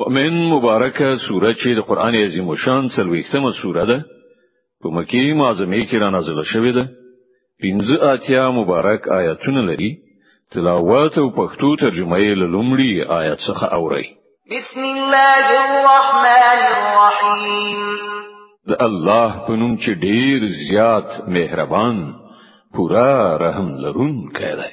ومن مبارکه سوره چې د قران عظیم شان څلويختمه سوره ده په مکی معظمه کې را نازله شوې ده پنځه اتیا مبارک آیاتونه لري تلاوت او پښتو ترجمه یې لومړی آیت څخه اوري بسم الله الرحمن الرحیم د الله په نوم چې ډیر زیات مهربان پورا رحم لرونکی دی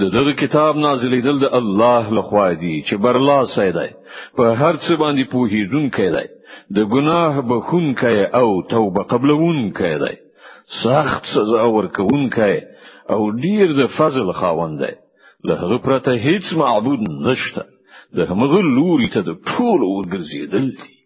د دغه کتاب نازلېدل د الله لخوا دی چې برلاسه دی په هر څه باندې پوهیدونکی دی د ګناه بخونکی او توبه قبلونکی دی سخت سزا ورکونکی او ډیر د فضل خاوند دی له هغه پرته هیڅ معبود نشته د هغه لوري ته د ټول ورګرځیدل دي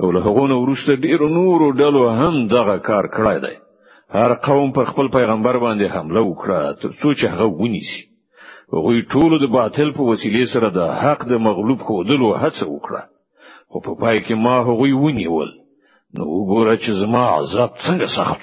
او له هغه نو ورسته ډیر نور ډلو هم دغه کار کړای دی هر قوم پر خپل پیغمبر باندې حمله وکړه تر څو چې هغه ونیسي هغوی ټول د باطل په وسیلې سره د حق د مغلوب خودلو هڅه وکړه خو په پای کې ما هغوی ونیول نو وګوره چې زما عذاب څنګه سخت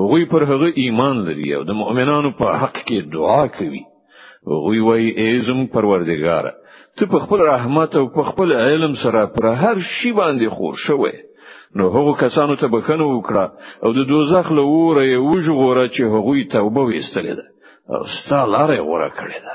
هغوی پر هغه ایمان لري او د مؤمنانو په حق کې دعا کوي هغوی وایي ای زم پروردګار ته په خپل رحمت او په خپل علم سره پر هر شی باندې خور شوی نو هغو کسانو ته بخنه وکړه او د دوزخ له اوره یې وژغوره چې هغوی توبه ویستلې ده او ستا لاره یې غوره کړې ده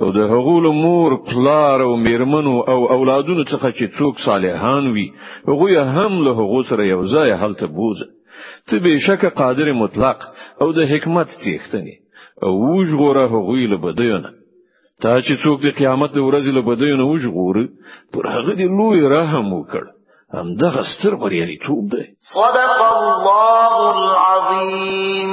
او د هغو له مور پلار او میرمنو او اولادونو څخه چې څوک صالحان وي هغه هم له هغو سره یو ځای هلته بوزه ته به شک قادر مطلق او د حکمت څښتنی او وژغوره هغه له بدیونه تا چې څوک د قیامت د ورځې له بدیونه وژغوره پر هغه دی لوی رحم وکړ هم دغه ستر بریالیتوب دی صدق الله العظیم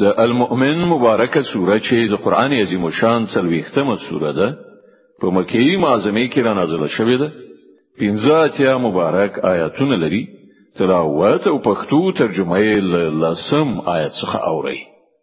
د المؤمن مبارکه سوره چې د قران عظیم شان څلويختمه سوره ده په مکی معظمه کې را نازله شوې ده پنځه اتیا مبارک آیاتونه لري تلاوت او پښتو ترجمه یې لسم آیت څخه اوري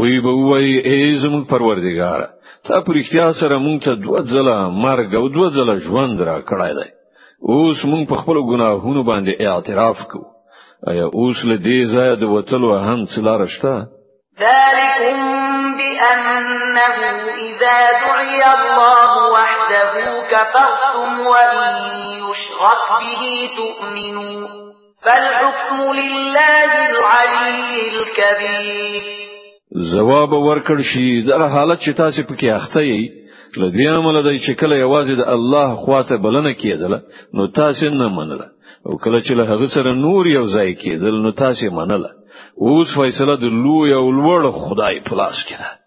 وی به وای ای زمون پروردگار تا پرختیا سره مونږ ته دوه ځله مرګ او دوه ځله ژوند را کړای دی اوس مونږ په خپل ګناهونو باندې اعتراف کوو ایا اوس له دې ځای د وتلو هم څه لار شته ذلكم بأنه إذا دعي الله وحده كفرتم وإن يشرك به تؤمنون فالحكم لله العلي الكبير جواب ورکړ شي دا حالت چې تاسو پکې اخته یې لدی عمل دی چې کله یوازې د الله خواته بلنه کېدله نو تاسو نه منله او کله چې له هغه سره نور یو ځای کېدل نو تاسو منله اوس فیصله د لوی او لوړ خدای په لاس کې ده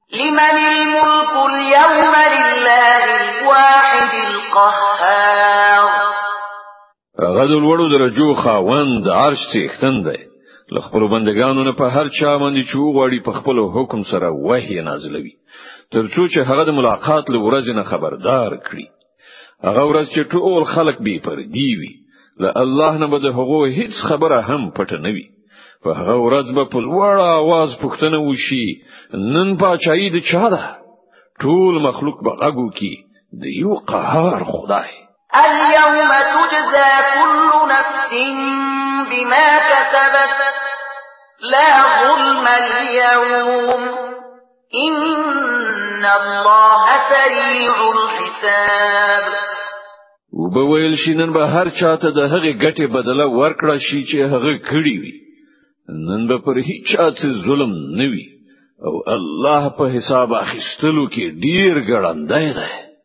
لمن الملك اليوم لله الواحد القهار غد الوړو درجو خاوند عرش څښتن دی له خپل بندگانو نه په هر چا باندې چې وغواړي په خپل حکم سره وحي نازلوي ترڅو چې هغه د ملاقات لورځ نه خبردار کړي هغه ورځ چې ټول خلق به پر دی وي له الله نه به د هغو هیڅ خبره هم پټه نه وي په هغه ورځ به په لوړ आवाज پوښتنه وشي نن پاچاهي د چا ده ټول مخلوق به غږو کی د یو قهار خدای اليوم تجزى كل نفس بما كسبت لا ظلم اليوم ان الله سريع الحساب وبویل شینن به هر چاته د هغه ګټه بدله ورکړه شي چې هغه کړی وي نن به پر هیڅ چا څه ظلم نه وي او الله په حساب اخیستلو کې ډیر ګړندای دی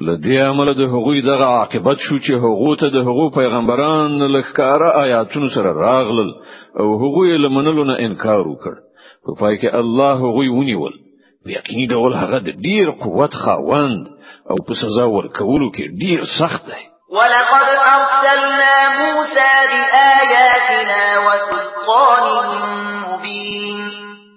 لدی عمل د هغوی دغه عاقبت شو چې هغه ته د هغو پیغمبران لخکاره آیاتونو سره راغلل او هغوی لمنلو نه انکار وکړ په پای کې الله هغوی ونیول یقیني ډول هغه د ډیر قوت خاوند او په سزا ورکولو کې ډیر سخت دی ولقد ارسلنا موسى بآياتنا وسلطان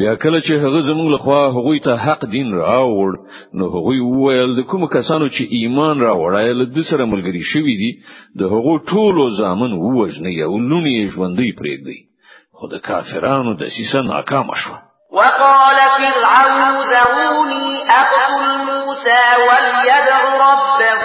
بیا کله چې هغه زموږ لخوا هغه ته حق دین راوړ نو هغه وویل د کوم کسانو چې ایمان راوړای له د سره ملګری شوی دي د هغه ټولو ځامن ووجنی او لونی ژوندۍ پرېږدي خو د کافرانو د سیسه ناکام شو وقال فرعون ذروني اقتل موسى وليدع ربه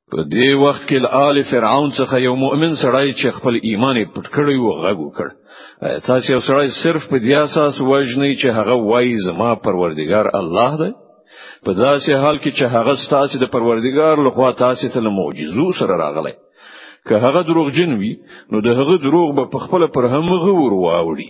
په دې وخت کې آل فرعون څخه یو مؤمن سړی چې خپل ایمان یې پټ کړی و غږ وکړ تاسو یو سړی صرف په دې اساس وژنی چې هغه وایي زما پروردگار الله دی په داسې حال کې چې هغه ستاسو د پروردگار لخوا تاسو ته له معجزو سره راغلی که هغه دروغجن وي نو د هغه دروغ به په خپل پر همغه ور واوړي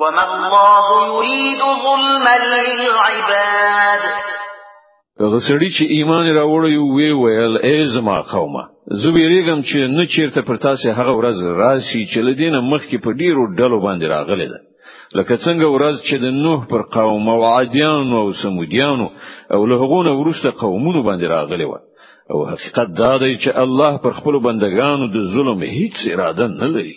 وما الله يريد ظلما للعباد هغه سړي چې ایمان راوړی وی ویل ای زما قومه زه ویریږم چې نه چیرته پر تاسو هغه ورځ راشي چې لدینه مخکې په ډیرو ډلو باندې راغلی ده لکه څنګه ورځ چې د نوح پر قوم او عادیانو او سمودیانو او له هغونه ورسته قومونو باندې راغلی و او حقیقت دا دی چې الله پر خپل بندگانو د ظلم هیڅ اراده نه لري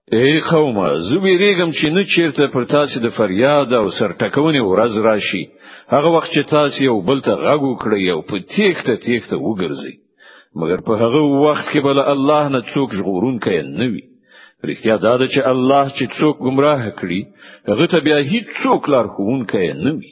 اے قومه زه ویریږم چې نه چیرته پر تاسو د فریاد او سرټکونې ورځ راشي هغه وخت چې تاسو یو بل ته غږ وکړئ او په تیښته تیښته وګرځئ مګر په هغه وخت کې بل الله نه څوک ژغورونکی نه وي رښتیا دا ده چې الله چې څوک گمراه کړي هغه ته بیا هیڅ څوک لار ښوونکی نه وي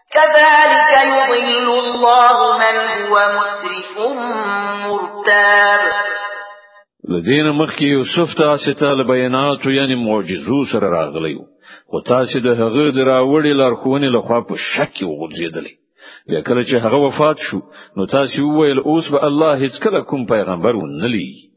كذلك يضل الله من هو مسرف مرتاب لدین مخکې یوسف ته ستاله بیانات یعنی معجزو سره راغلی خو تاسو د هغه دراوړي لارښوونې له خوا په شک وغورځیدلی بیا کله چې هغه وفات شو نو تاسو وویل اوس به الله هیڅ کله کوم پیغمبر ونلی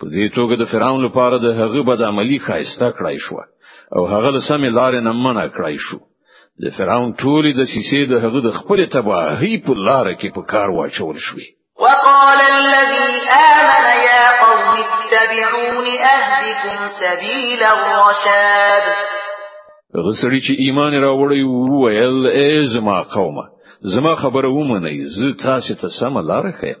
په دې توګه د فرعون لپاره د هغه بد عملی خایسته کړای شو او هغه له سمې لارې نه منع کړای شو د فرعون ټولې د سیسې د هغه د خپل تباهی په لار کې په کار واچول شوې وقال الذي آمن يا قوم اتبعون أهدكم سبيل الرشاد غسړي چې ایمان راوړی وو ویل ای زما قومه زما خبره ومنئ زه تاسو ته سم لار خیم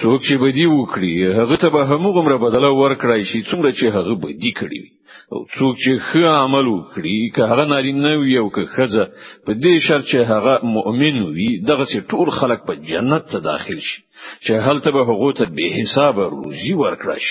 څوک چې بدی وکړي هغه ته به همغومره بدله ورکړای شي څومره چې هغه بدی کړی او څوک چې ښه عمل وکړي که هغه نارینه وي او که ښځه په دې شرط چې هغه مؤمن وي دغه سي ټول خلک په جنت ته داخل شي چې هلته به هغه ته به حساب روزي ورکړي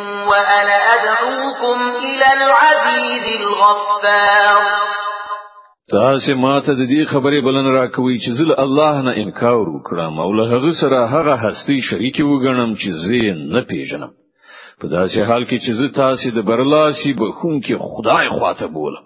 وانا ادعوكم الى العزيز الغفار تاسو ماته د دې خبرې بلن راکوي چې زل الله نه انکار وکړم او له هغه سره هغه هستی شریک وګڼم چې زه نه پیژنم په داسې حال کې چې زه تاسو د برلاسي بخون کې خدای خواته بولم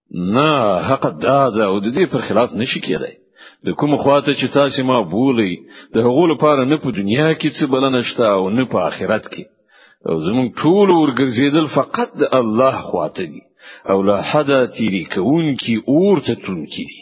نه حق دا ده او د دې پر خلاف نشي کېدای د کوم خواته چې تاسو ما بولی د هغو لپاره نه په دنیا کې څه بلنه شته او نه په آخرت کې او زمون ټول ورګرځیدل فقط د الله خواته دي او لا حدا تیری کون کی اور ته تون کی دي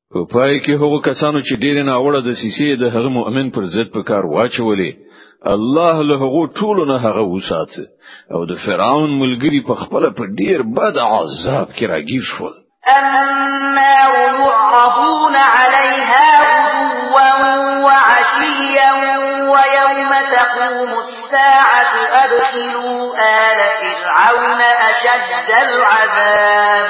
په پای کې هغو کسانو چې ډېر نه اوړه د سیسې د هغه مؤمن پر ضد په کار واچولې الله له هغو ټولو نه هغه وسات او د فرعون ملګری په خپل په ډېر بد عذاب کې راګیر شو اما يعرضون عليها غدوا وعشيا ويوم تقوم الساعة أدخلوا آل فرعون أشد العذاب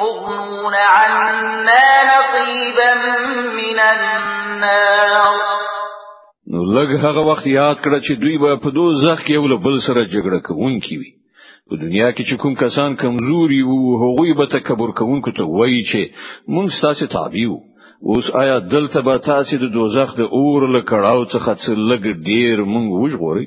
مغنون عنا نصيبا من النار نو لږ هغه وخت یاد کړه چې دوی به په دوه ځخ کې یو له بل سره جګړه کوونکي وي په دنیا کې چې کوم کسان کمزوري وو هغوی به تکبر کوونکو ته وایي چې مونږ ستاسو تابع یو اوس آیا دلته به تاسو د دوزخ د اور له کړهو څخه څه لګ ډیر مونږ وژغوري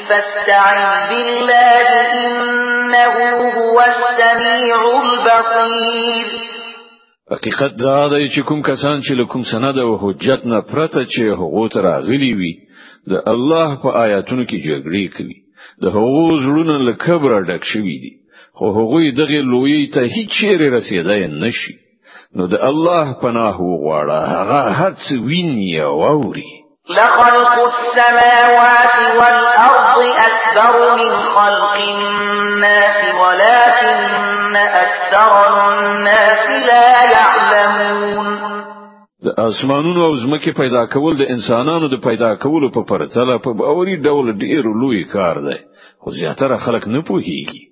فاستعذ بالله انه هو السميع البصير حقیقت دا دی چې کوم کسان چې لکم سند او حجت نه پرته چې هغه تر غلی وي د الله په آیاتونو کې جګړې کوي د هغو زړونه له کبره ډک شوي دي خو هغوی دغه لوی ته هیڅ چیرې رسیدای نشي نو د الله پناه وغواړه هغه هڅ ویني او اوري لخلق السماوات والأرض أكبر من خلق الناس ولكن أكثر الناس لا يعلمون د اسمانونو او زمکه پیدا کول د انسانانو د پیدا کولو په پرتله په باوري ډول ډیر لوی کار دی خو زیاتره خلک نه پوهیږي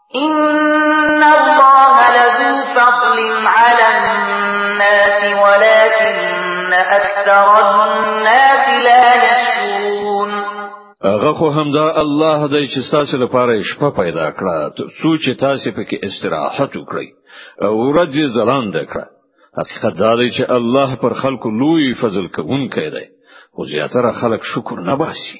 ان الله لذو فضل على الناس ولكن اكثر الناس لا يشكرون هغه خو همدا الله دی چې تاسو لپاره شپه پیدا کړه څو چې تاسو پکې استراحت وکړئ او ورځ یې ځلاند کړه حقیقت دا دی چې الله پر خلکو لوی فضل کوونکی دی خو زیاتره خلک شکر نه باسي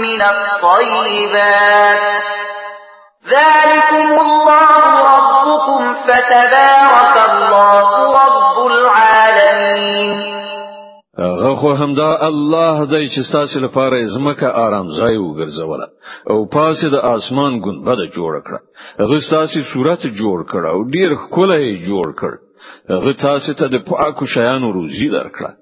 من الطيبات ذلكم الله ربكم فتبارك الله رب العالمين هغه خو همدا الله دی چې تاسو لپاره زمکه آرام ځای وګرځوله او پاسه د اسمان ګنبد جوړ کړه هغه تاسو صورت جوړ کړ او ډیر ښکلی جوړ کړ هغه تاسو ته د پاکو شیانو روزي درکړه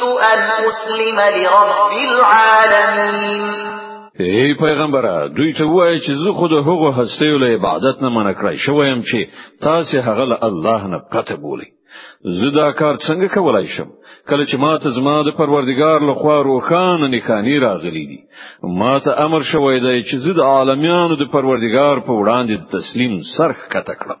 المسلم لرب العالمين ای پیغمبره دوی ته وایي چې زه خود هغه هستیو له عبادت نه منع کړای شوم چې تاسو هغه له الله نه پته بولی زه دا کار څنګه کولای شم کله چې ماته زما د پروردگار له خوا روخانه نکانی راغلی دي ماته امر شوی دی چې زه د عالمیانو د پروردگار په وړاندې تسلیم سرخ کته کړم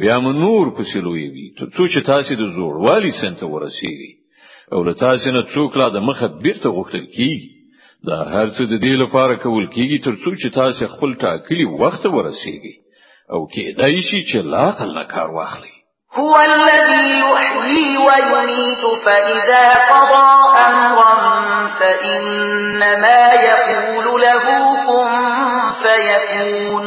بیا منور پسې لوی وي ته څو چې تاسو د زوړ والی سنت ورسیږي او له تاسو نه څوک لا د مخه بیرته غوښتل کیږي دا هر څه د دې لپاره کول کیږي تر څو چې تاسو خپل ټاکلي وخت ورسیږي او کېدای شي چې لا عقل نه کار واخلي هو الذي يحيي ويميت فإذا قضى أمرا فإنما يقول له كن فيكون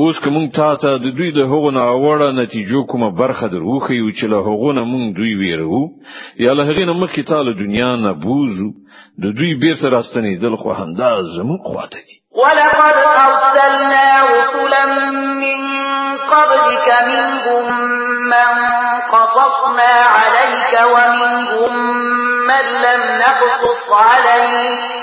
اوس کوم تا ته د دوی د هغو نه اوړه نتیجو کومه برخه دروخی او چې له هغو نه مونږ دوی ویرو یا له هغې نه مخکې تا له دنیا نه بوزو د دوی بیرته راستنېدل خو همدا زموږ خواته دي ولقد ارسلنا رسلا من قبلك منهم من قصصنا عليك ومنهم من لم نقصص عليك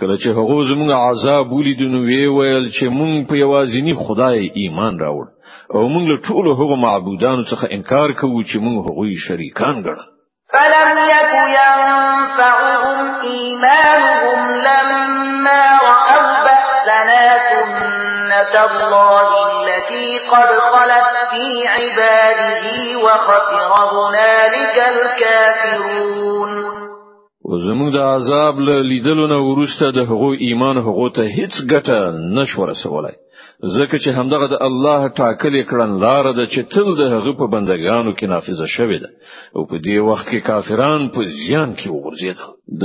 کله چې هغه زموږ عذاب ولید نو وی ویل چې مونږ په یوازینی خدای ایمان راوړ او مونږ له ټولو هغو معبودانو څخه انکار کوو چې مونږ هغوی شریکان ګڼل فلم يك ينفعهم إيمانهم لما رأوا بأسنا سنة الله التي قد خلت في عباده وخسر هنالك الكافرون او زموږ د عذاب له لیدلو نه ورسته د هغو ایمان هغو ته هیڅ ګټه نشو رسولای ځکه چې همدغه د الله ټاکلې کړن لار ده چې تل د هغه په بندگانو کې نافذه شوې ده او په دې وخت کې کافران په زیان کې وګرځیدل د